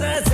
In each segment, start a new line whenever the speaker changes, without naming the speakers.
यो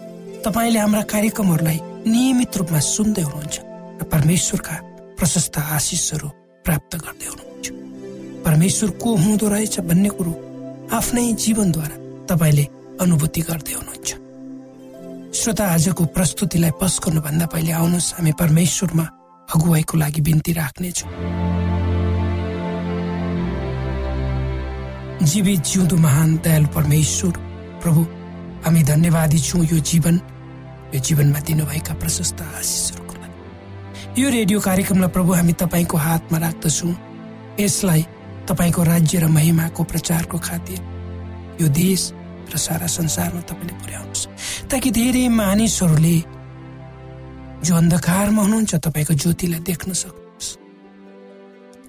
तपाईँले हाम्रा कार्यक्रमहरूलाई नियमित रूपमा सुन्दै हुनुहुन्छ र परमेश्वरका प्रशस्त आशिषहरू प्राप्त गर्दै हुनुहुन्छ। परमेश्वर को हुँदो रहेछ भन्ने कुरो आफ्नै जीवनद्वारा तपाईँले अनुभूति गर्दै हुनुहुन्छ। श्रोता आजको प्रस्तुतिलाई पस गर्नुभन्दा पहिले आउनुहोस् हामी परमेश्वरमा अगुवाईको लागि बिन्ती राख्नेछौँ। जीवित जिउँदो महान दयालु परमेश्वर प्रभु हामी धन्यवादी छौँ यो जीवन यो जीवनमा दिनुभएका प्रशस्त आशिषहरूको लागि। यो रेडियो कार्यक्रमलाई प्रभु हामी तपाईँको हातमा राख्दछौँ। यसलाई तपाईँको राज्य र महिमाको प्रचारको खातिर यो देश र सारा संसारमा तपाईँले पुर्याउनुहोस्। ताकि धेरै मानिसहरूले जो अन्धकारमा हुनुहुन्छ तपाईँको ज्योतिलाई देख्न सक्नुहोस्।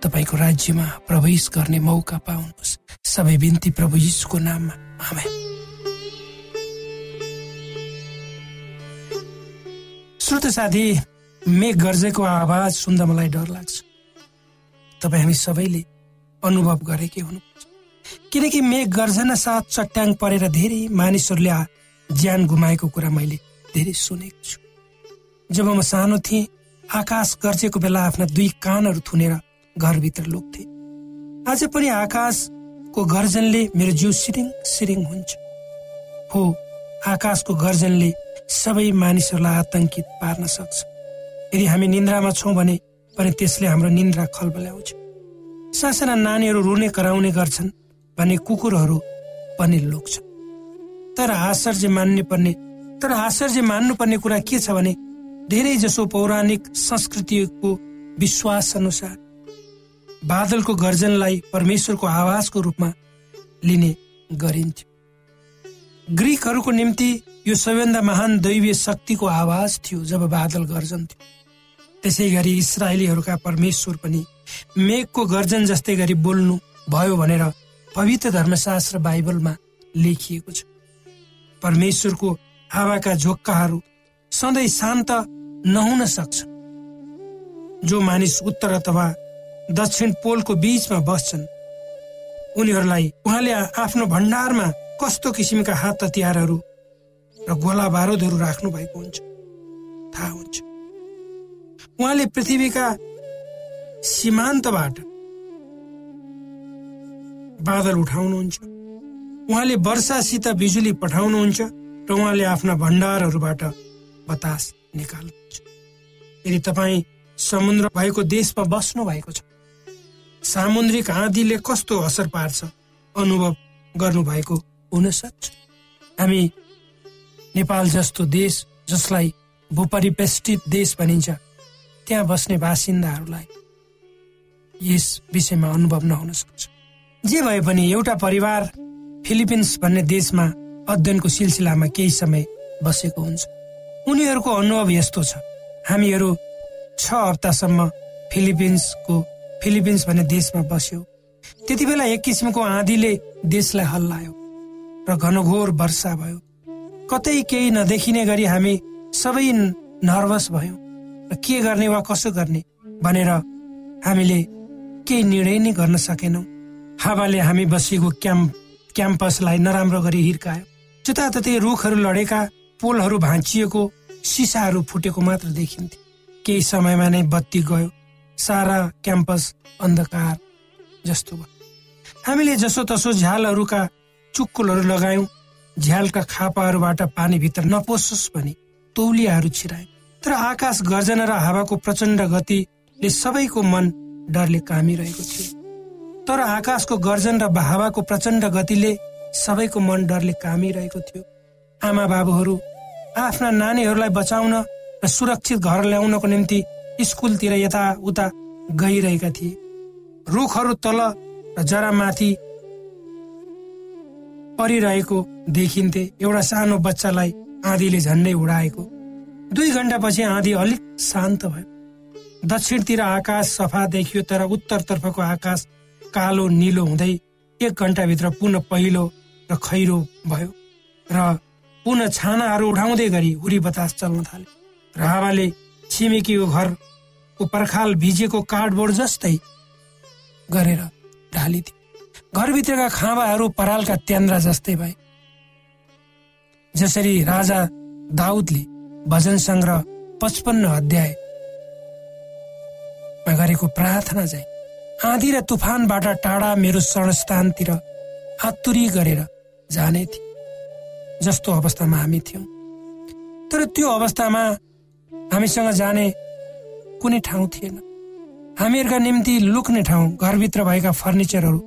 तपाईँको राज्यमा प्रवेश गर्ने मौका पाउनुहोस्। सबै बिन्ती प्रभु यीशुको नाममा। आमेन। श्रोत साथी मेघ गर्जेको आवाज सुन्दा मलाई डर लाग्छ। तपाईँ हामी सबैले अनुभव गरेकै हुनुपर्छ किनकि मेघ गर्जना साथ चट्याङ परेर धेरै मानिसहरूले ज्यान गुमाएको कुरा मैले धेरै सुनेको छु। जब म सानो थिएँ आकाश गर्जेको बेला आफ्ना दुई कानहरू थुनेर घरभित्र लुक्थे। आज पनि आकाशको गर्जनले मेरो जिउ सिरिङ सिरिङ हुन्छ। हो आकाशको गर्जनले सबै मानिसहरूलाई आतंकित पार्न सक्छ। यदि हामी निन्द्रामा छौँ भने पनि त्यसले हाम्रो निन्द्रा खलबल्याउँछ सासाना नानीहरू रुने कराउने गर्छन् भने कुकुरहरू पनि लुक्छ तर आश्चर्य मान्ने पर्ने तर आश्चर्य मान्नुपर्ने कुरा के छ भने धेरै जसो पौराणिक संस्कृतिको विश्वास अनुसार बादलको गर्जनलाई परमेश्वरको आवाजको रूपमा लिने गरिन्थ्यो। ग्रिकहरूको निम्ति यो सबैभन्दा महान दैवीय शक्तिको आवाज थियो जब बादल गर्जन्थ्यो त्यसै गरी इसरायलीहरूका परमेश्वर पनि मेघको गर्जन जस्तै गरी बोल्नु भयो भनेर पवित्र धर्मशास्त्र बाइबलमा लेखिएको छ। परमेश्वरको हावाका झोक्काहरू सधैँ शान्त नहुन सक्छ। जो मानिस उत्तर अथवा दक्षिण पोलको बीचमा बस्छन् उनीहरूलाई उहाँले आफ्नो भण्डारमा कस्तो किसिमका हात हतियारहरू र गोला बारुदहरू राख्नु भएको हुन्छ। थाहा हुन्छ। उहाँले पृथ्वीका सीमान्तबाट बादल उठाउनुहुन्छ। उहाँले वर्षासित बिजुली पठाउनुहुन्छ र उहाँले आफ्ना भण्डारहरूबाट बतास निकाल्नुहुन्छ। यदि तपाईँ समुद्र भएको देशमा बस्नु भएको छ सामुद्रिक आँधीले कस्तो असर पार्छ अनुभव गर्नुभएको हुन सक्छ हामी नेपाल जस्तो देश जसलाई भूपरिवेष्टित देश भनिन्छ त्यहाँ बस्ने बासिन्दाहरूलाई यस विषयमा अनुभव नहुन सक्छ। जे भए पनि एउटा परिवार फिलिपिन्स भन्ने देशमा अध्ययनको सिलसिलामा केही समय बसेको हुन्छ। उनीहरूको अनुभव यस्तो छ। हामीहरू छ हप्तासम्म फिलिपिन्सको फिलिपिन्स भन्ने देशमा बस्यो। त्यति बेला एक किसिमको आँधीले देशलाई हल्लायो। र घनघोर वर्षा भयो। कतै केही नदेखिने गरी हामी सबै नर्भस भयौँ। र के गर्ने वा कसो गर्ने भनेर हामीले केही निर्णय नै गर्न सकेनौँ। हावाले हामी बसेको क्याम्प क्याम्पसलाई नराम्रो गरी हिर्कायो। जताततै रुखहरू लडेका पोलहरू भाँचिएको सिसाहरू फुटेको मात्र देखिन्थ्यो केही समयमा नै बत्ती गयो। सारा क्याम्पस अन्धकार जस्तो भयो। हामीले जसो तसो झ्यालहरूका चुक्कुलहरू लगायौँ झ्यालका खापाहरूबाट पानी भित्र नपोसोस् भने तौलियाहरू छिराए तर आकाश गर्जना र हावाको प्रचण्ड गतिले सबैको मन डरले कामिरहेको थियो। तर आकाशको गर्जन र हावाको प्रचण्ड गतिले सबैको मन डरले कामिरहेको थियो। आमा बाबुहरू आफ्ना नानीहरूलाई बचाउन र सुरक्षित घर ल्याउनको निम्ति स्कुलतिर यताउता गइरहेका थिए। रुखहरू तल र जरामाथि परिरहेको देखिन्थे। एउटा सानो बच्चालाई आँधीले झन्डै उडाएको। दुई घन्टापछि आँधी अलिक शान्त भयो। दक्षिणतिर आकाश सफा देखियो तर उत्तरतर्फको आकाश कालो निलो हुँदै एक घन्टाभित्र पुनः पहिलो र खैरो भयो र पुनः छानाहरू उठाउँदै गरी हुरी बतास चल्न थाले र हावाले छिमेकीको घरको पर्खाल भिजेको कार्डबोर्ड जस्तै गरेर ढालिदिए घरभित्रका खाँबाहरू परालका त्यान्द्रा जस्तै भए। जसरी राजा दाउदले भजन सङ्ग्रह पचपन्न अध्याय गरेको प्रार्थना चाहिँ आँधी र तुफानबाट टाढा मेरो शरणस्थानतिर आतुरी गरेर जाने थिए जस्तो अवस्थामा हामी थियौँ। तर त्यो अवस्थामा हामीसँग जाने कुनै ठाउँ थिएन। हामीहरूका निम्ति लुक्ने ठाउँ घरभित्र भएका फर्निचरहरू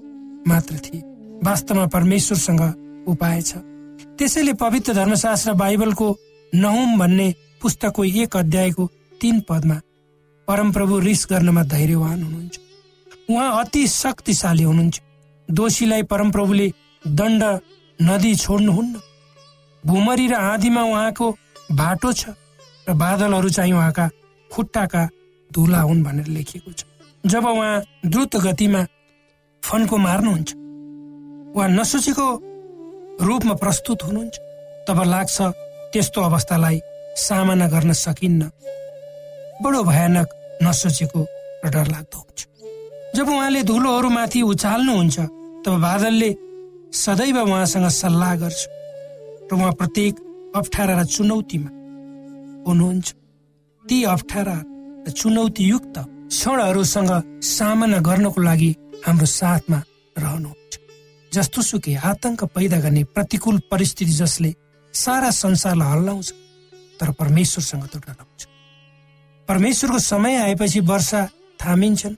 मात्र थिए। वास्तवमा परमेश्वरसँग उपाय छ। त्यसैले पवित्र धर्मशास्त्र बाइबलको नहुम भन्ने पुस्तकको एक अध्यायको तीन पदमा परमप्रभु रिस गर्नमा धैर्यवान हुनुहुन्छ। उहाँ अति शक्तिशाली हुनुहुन्छ। दोषीलाई परमप्रभुले दण्ड नदी छोड्नुहुन्न। भुमरी र आँधीमा उहाँको बाटो छ र बादलहरू चाहिँ उहाँका खुट्टाका धुला हुन् भनेर लेखिएको छ। जब उहाँ द्रुत गतिमा फन्को मार्नुहुन्छ। वा नसोचेको रूपमा प्रस्तुत हुनुहुन्छ। तब लाग्छ त्यस्तो अवस्थालाई सामना गर्न सकिन्न। बडो भयानक नसोचेको र डरलाग्दो हुन्छ। जब उहाँले धुलोहरूमाथि उचाल्नुहुन्छ तब बादलले सदैव उहाँसँग सल्लाह गर्छ। र उहाँ प्रत्येक अप्ठ्यारा र चुनौतीमा हुनुहुन्छ। ती अप्ठ्यारा र चुनौतीयुक्त क्षणहरूसँग सामना गर्नको लागि हाम्रो साथमा रहनुहुन्छ। जस्तो सुकै आतंक पैदा गर्ने प्रतिकूल परिस्थिति जसले सारा संसारलाई हल्लाउँछ तर परमेश्वरसँग त डराउँछ परमेश्वरको समय आएपछि वर्षा थामिन्छन्।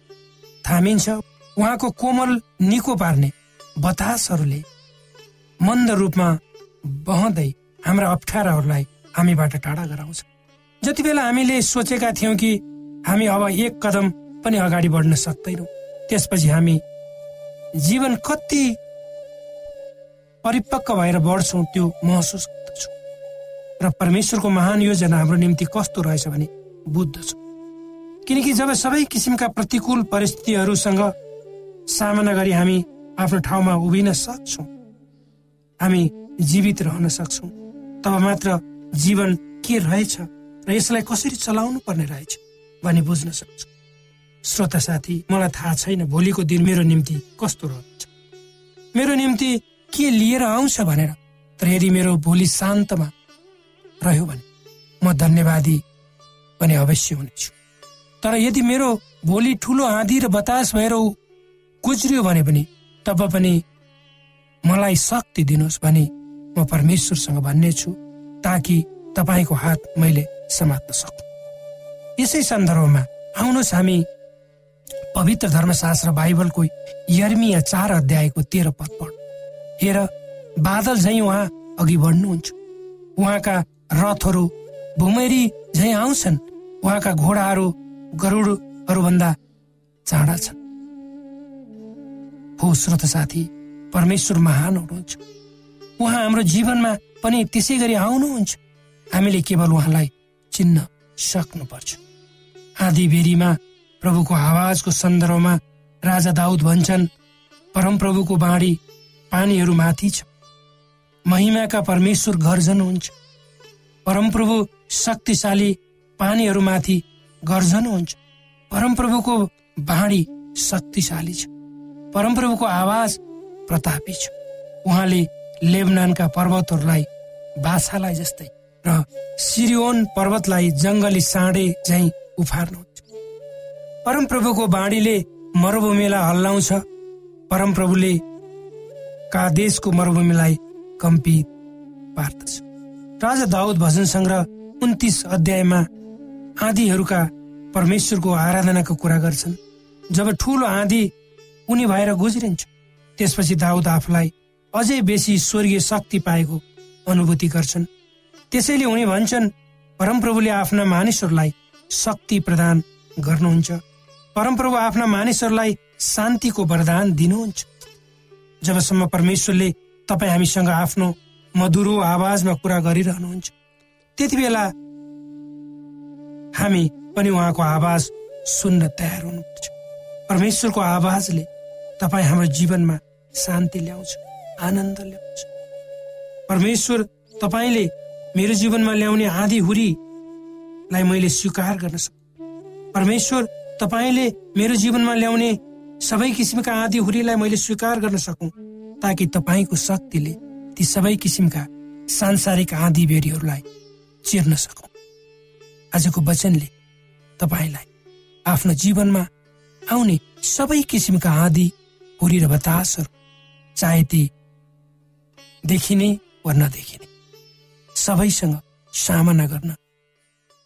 थामिन्छ उहाँको कोमल निको पार्ने बतासहरूले मन्द रूपमा बहँदै हाम्रा अप्ठ्याराहरूलाई हामीबाट टाढा गराउँछ। जति बेला हामीले सोचेका थियौँ कि हामी अब एक कदम पनि अगाडि बढ्न सक्दैनौँ। त्यसपछि हामी जीवन कति परिपक्व भएर बढ्छौँ त्यो महसुस गर्दछौँ। र परमेश्वरको महान योजना हाम्रो निम्ति कस्तो रहेछ भने बुझ्दछौँ किनकि जब सबै किसिमका प्रतिकूल परिस्थितिहरूसँग सामना गरी हामी आफ्नो ठाउँमा उभिन सक्छौँ हामी जीवित रहन सक्छौँ तब मात्र जीवन के रहेछ र यसलाई कसरी चलाउनु पर्ने रहेछ? भनी बुझ्न सक्छौँ। श्रोता साथी मलाई थाहा छैन भोलिको दिन मेरो निम्ति कस्तो रहन्छ। मेरो निम्ति के लिएर आउँछ भनेर तर यदि मेरो भोलि शान्तमा रह्यो भने म धन्यवादी पनि अवश्य हुनेछु। तर यदि मेरो भोलि ठुलो आँधी र बतास भएर गुज्रियो भने पनि तब पनि मलाई शक्ति दिनुहोस् भने म परमेश्वरसँग भन्ने छु ताकि तपाईँको हात मैले समात्न सकु। यसै सन्दर्भमा आउनुहोस् हामी पवित्र धर्मशास्त्र बाइबलको यर्मिया चार अध्यायको तेह्र पद पढ। हेर बादल झै उहाँ अघि बढ्नुहुन्छ। उहाँका रथहरू भुमेरी झै आउँछन्। उहाँका घोडाहरू गरुडहरूभन्दा चाँडा छन्। हो श्रोत साथी परमेश्वर महान हुनुहुन्छ। उहाँ हाम्रो जीवनमा पनि त्यसै गरी आउनुहुन्छ। हामीले केवल उहाँलाई चिन्न सक्नुपर्छ। आधी बेरीमा प्रभुको आवाजको सन्दर्भमा राजा दाउद भन्छन् परमप्रभुको बाणी पानीहरू माथि छ। महिमाका परमेश्वर गर्जन हुन्छ परमप्रभु शक्तिशाली पानीहरूमाथि गर्जनुहुन्छ परमप्रभुको बाणी शक्तिशाली छ। परमप्रभुको आवाज प्रतापी छ। उहाँले लेबनानका पर्वतहरूलाई बाछालाई जस्तै र सिरियोन पर्वतलाई जङ्गली साँडे झै उफार्नुहुन्छ परमप्रभुको बाणीले मरुभूमिलाई हल्लाउँछ। परमप्रभुले का देशको मरुभूमिलाई कम्पित पार्दछ। राजा दाउद भजन सङ्ग्रह उन्तिस अध्यायमा आँधीहरूका परमेश्वरको आराधनाको कुरा गर्छन्। जब ठुलो आँधी उनी भएर गुज्रिन्छ त्यसपछि दाउद आफूलाई अझै बेसी स्वर्गीय शक्ति पाएको अनुभूति गर्छन्। त्यसैले उनी भन्छन् परमप्रभुले आफ्ना मानिसहरूलाई शक्ति प्रदान गर्नुहुन्छ। परमप्रभु आफ्ना मानिसहरूलाई शान्तिको वरदान दिनुहुन्छ। जबसम्म परमेश्वरले तपाईँ हामीसँग आफ्नो मधुरो आवाजमा कुरा गरिरहनुहुन्छ त्यति बेला हामी पनि उहाँको आवाज सुन्न तयार हुनुपर्छ परमेश्वरको आवाजले तपाईँ हाम्रो जीवनमा शान्ति ल्याउँछ आनन्द ल्याउँछ। परमेश्वर तपाईँले मेरो जीवनमा ल्याउने आधी हुरीलाई मैले स्वीकार गर्न सक्छु परमेश्वर तपाईँले मेरो जीवनमा ल्याउने सबै किसिमका आधी हुरीलाई मैले स्वीकार गर्न सकौँ ताकि तपाईँको शक्तिले ती सबै किसिमका सांसारिक आँधी बेरीहरूलाई चिर्न सकौँ। आजको वचनले तपाईँलाई आफ्नो जीवनमा आउने सबै किसिमका आँधी हुरी र बतासहरू चाहे ती देखिने वा नदेखिने सबैसँग सामना गर्न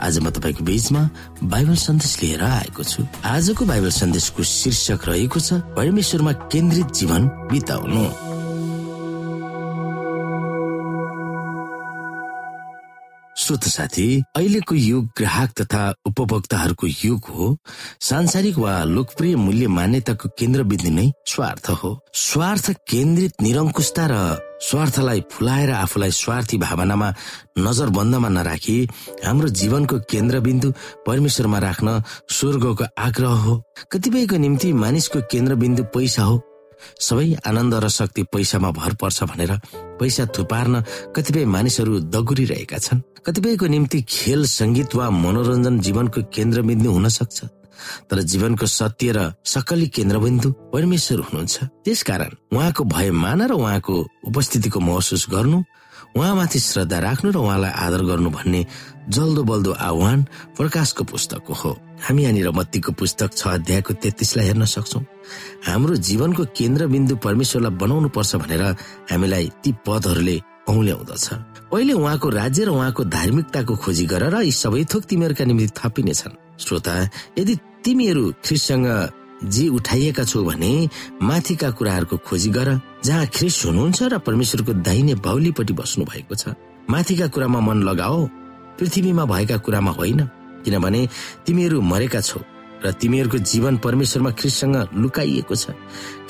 आज म तपाईँको बीचमा बाइबल सन्देश लिएर आएको छु। आजको बाइबल सन्देशको शीर्षक रहेको छ परमेश्वरमा केन्द्रित जीवन बिताउनु। श्रोत साथी अहिलेको युग ग्राहक तथा उपभोक्ताहरूको युग हो। सांसारिक वा लोकप्रिय मूल्य मान्यताको केन्द्रबिन्दु नै स्वार्थ हो। स्वार्थ केन्द्रित निरङ्कुशता र स्वार्थलाई फुलाएर आफूलाई स्वार्थी भावनामा नजरबन्दमा नराखी हाम्रो जीवनको केन्द्रबिन्दु परमेश्वरमा राख्न स्वर्गको आग्रह हो। कतिपयको निम्ति मानिसको केन्द्रबिन्दु पैसा हो। सबै आनन्द र शक्ति पैसामा भर पर्छ भनेर पैसा थुपार्न कतिपय मानिसहरू दगुरिरहेका छन्। कतिपयको निम्ति खेल सङ्गीत वा मनोरञ्जन जीवनको केन्द्रबिन्दु हुन सक्छ। तर जीवनको सत्य र सकली केन्द्रबिन्दु परमेश्वर हुनुहुन्छ। त्यसकारण उहाँको भय मान र उहाँको उपस्थितिको महसुस गर्नु उहाँमाथि श्रद्धा राख्नु र उहाँलाई आदर गर्नु भन्ने जल्दो बल्दो आह्वान प्रकाशको पुस्तकको हो। हामी यहाँनिर मत्तीको पुस्तक छ अध्यायको तेत्तिसलाई हेर्न सक्छौ। हाम्रो जीवनको केन्द्रबिन्दु परमेश्वरलाई बनाउनु पर्छ भनेर हामीलाई ती पदहरूले औल्याउँदछ। पहिले उहाँको राज्य र उहाँको धार्मिकताको खोजी गर र यी सबै थोक तिमीहरूका निम्ति थपिनेछन्। श्रोता यदि तिमीहरू ख्रिससँग जे उठाइएका छौ भने माथिका कुराहरूको खोजी गर जहाँ ख्रिस हुनुहुन्छ र परमेश्वरको दाहिने बाहुलीपट्टि बस्नु भएको छ। माथिका कुरामा मन लगाओ पृथ्वीमा भएका कुरामा होइन। किनभने तिमीहरू मरेका छौ र तिमीहरूको जीवन परमेश्वरमा ख्रिससँग लुकाइएको छ।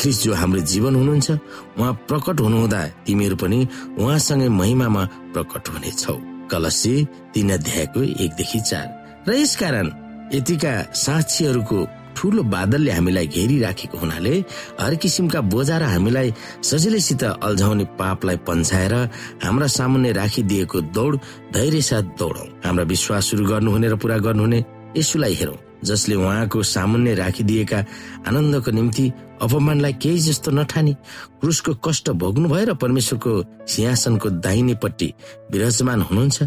ख्रिस जो हाम्रो जीवन हुनुहुन्छ उहाँ प्रकट हुनुहुँदा तिमीहरू पनि उहाँसँगै महिमामा प्रकट हुनेछौ। कलसी तीन अध्यायको एकदेखि चार। र यसकारण यतिका साक्षीहरूको ठूलो बादलले हामीलाई घेरिराखेको हुनाले हर किसिमका बोझा र हामीलाई सजिलैसित अल्झाउने पापलाई पन्छाएर हाम्रा सामुन्ने राखिदिएको दौड धैर्य साथ दौडौं। हाम्रा विश्वास सुरु गर्नुहुने र पूरा गर्नुहुने यसुलाई हेरौं। जसले उहाँको सामुन्ने राखिदिएका आनन्दको निम्ति अपमानलाई केही जस्तो नठानी क्रुसको कष्ट भोग्नु भएर परमेश्वरको सिंहासनको दाहिनेपट्टि विराजमान हुनुहुन्छ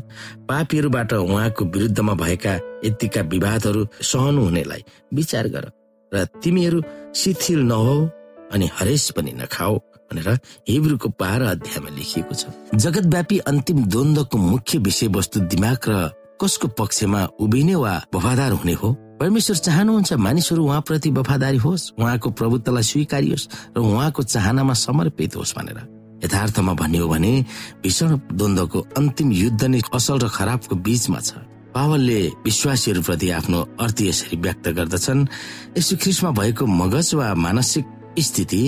पापीहरूबाट उहाँको विरुद्धमा भएका यतिका विवादहरू सहनु हुनेलाई विचार गर र तिमीहरू शिथिल नहो अनि हरेस पनि नखाओ भनेर हिब्रूको बाह्र अध्यायमा लेखिएको छ। जगतव्यापी अन्तिम द्वन्दको मुख्य विषयवस्तु दिमाग र कसको पक्षमा उभिने वा वफादार हुने हो? परमेश्वर चाहनुहुन्छ मानिसहरू उहाँप्रति वफादारी होस् उहाँको प्रभुत्वलाई स्वीकारियोस् र उहाँको चाहनामा समर्पित होस् भनेर। यथार्थमा भन्ने हो भने भीषण द्वन्दको अन्तिम युद्ध नै असल र खराबको बीचमा छ। पावलले विश्वासीहरूप्रति आफ्नो अर्थ यसरी व्यक्त गर्दछन् यसो ख्रिसमा भएको मगज वा मानसिक स्थिति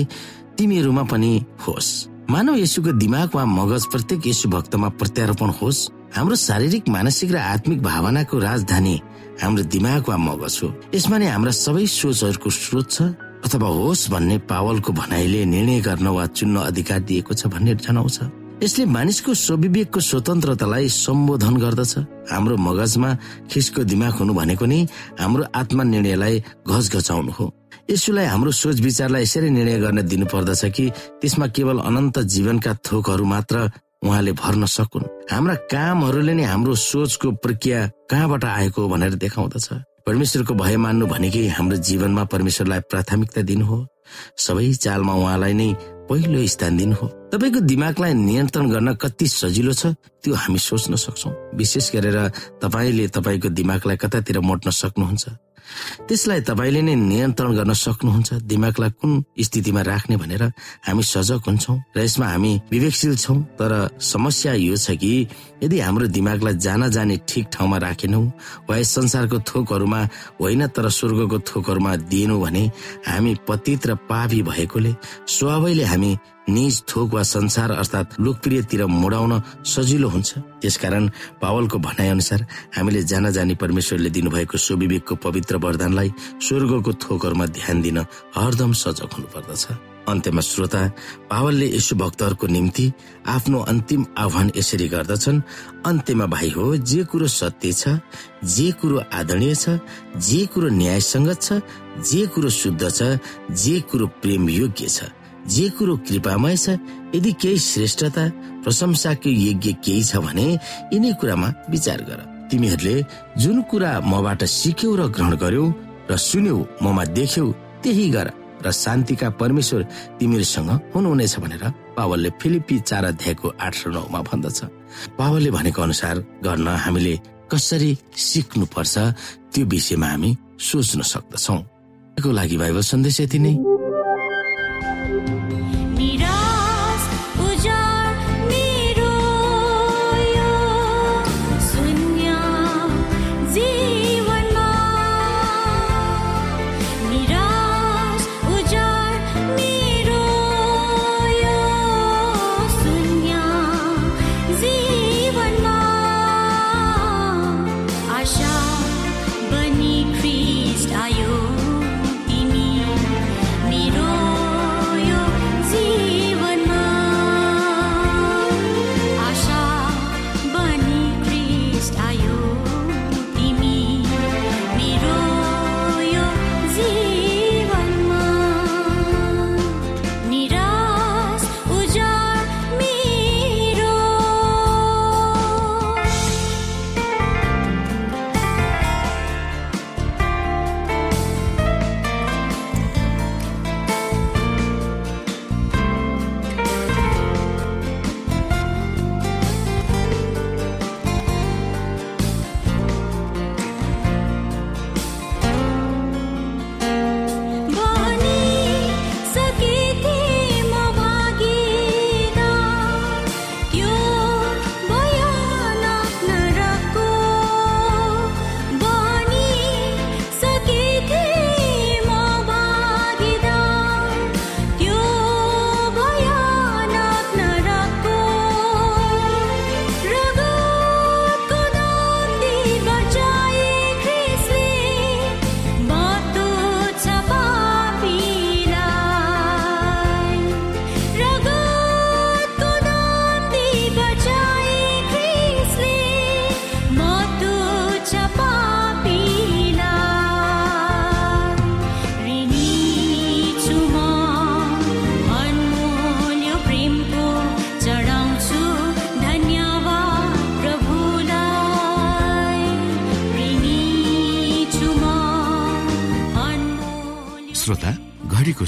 तिमीहरूमा पनि होस्। मानव यसुको दिमाग वा मगज प्रत्येक यसु भक्तमा प्रत्यारोपण होस्। हाम्रो शारीरिक मानसिक र आत्मिक भावनाको राजधानी हाम्रो दिमाग वा मगज हो। यसमा नै हाम्रा सबै सोचहरूको स्रोत छ अथवा होस् भन्ने पावलको भनाइले निर्णय गर्न वा चुन्न अधिकार दिएको छ भन्ने जनाउँछ। यसले मानिसको स्वविवेकको स्वतन्त्रतालाई सम्बोधन गर्दछ। हाम्रो मगजमा खिसको दिमाग हुनु भनेको नै हाम्रो आत्मा निर्णयलाई घच घचाउनु हो। यसुलाई हाम्रो सोच विचारलाई यसरी निर्णय गर्न दिनु पर्दछ कि त्यसमा केवल अनन्त जीवनका थोकहरू मात्र उहाँले भर्न सकुन्। हाम्रा कामहरूले नै हाम्रो सोचको प्रक्रिया कहाँबाट आएको भनेर देखाउँदछ। परमेश्वरको भय मान्नु भनेकै हाम्रो जीवनमा परमेश्वरलाई प्राथमिकता दिनु हो सबै चालमा उहाँलाई नै पहिलो स्थान दिनु हो तपाईँको दिमागलाई नियन्त्रण गर्न कति सजिलो छ त्यो हामी सोच्न सक्छौ। विशेष गरेर तपाईँले तपाईँको दिमागलाई कतातिर मोट्न सक्नुहुन्छ। त्यसलाई तपाईँले नै नियन्त्रण गर्न सक्नुहुन्छ। दिमागलाई कुन स्थितिमा राख्ने भनेर हामी सजग हुन्छौँ र यसमा हामी विवेकशील छौँ। तर समस्या यो छ कि यदि हाम्रो दिमागलाई जान जाने ठिक ठाउँमा राखेनौ वा यस संसारको थोकहरूमा होइन तर स्वर्गको थोकहरूमा दिएनौ भने हामी पतित र पापी भएकोले स्वभावैले हामी निज थोक वा संसार अर्थात् लोकप्रियतिर मोडाउन सजिलो हुन्छ। त्यसकारण पावलको भनाइ अनुसार हामीले जान जानी परमेश्वरले दिनुभएको सुविवेकको पवित्र वरदानलाई स्वर्गको थोकहरूमा ध्यान दिन हरदम सजग हुनु पर्दछ अन्त्यमा श्रोता पावलले यसु भक्तहरूको निम्ति आफ्नो अन्तिम आह्वान यसरी गर्दछन् अन्त्यमा भाइ हो जे कुरो सत्य छ जे कुरो आदरणीय छ जे कुरो न्यायसङ्गत छ जे कुरो शुद्ध छ जे कुरो प्रेम योग्य छ। जे कुरो कृपामय छ यदि केही श्रेष्ठता प्रशंसाको यज्ञ केही छ भने यिनै कुरामा विचार गर। तिमीहरूले जुन कुरा मबाट सिक्यौ र ग्रहण गर्यौ र सुन्यौ ममा देख्यौ त्यही गर र शान्तिका परमेश्वर तिमीहरूसँग हुनुहुनेछ भनेर पावलले फिलिपी चार अध्यायको आठ र नौमा भन्दछ। पावलले भनेको अनुसार गर्न हामीले कसरी सिक्नु पर्छ त्यो विषयमा हामी सोच्न सक्दछौ। लागि बाइबल सन्देश यति नै।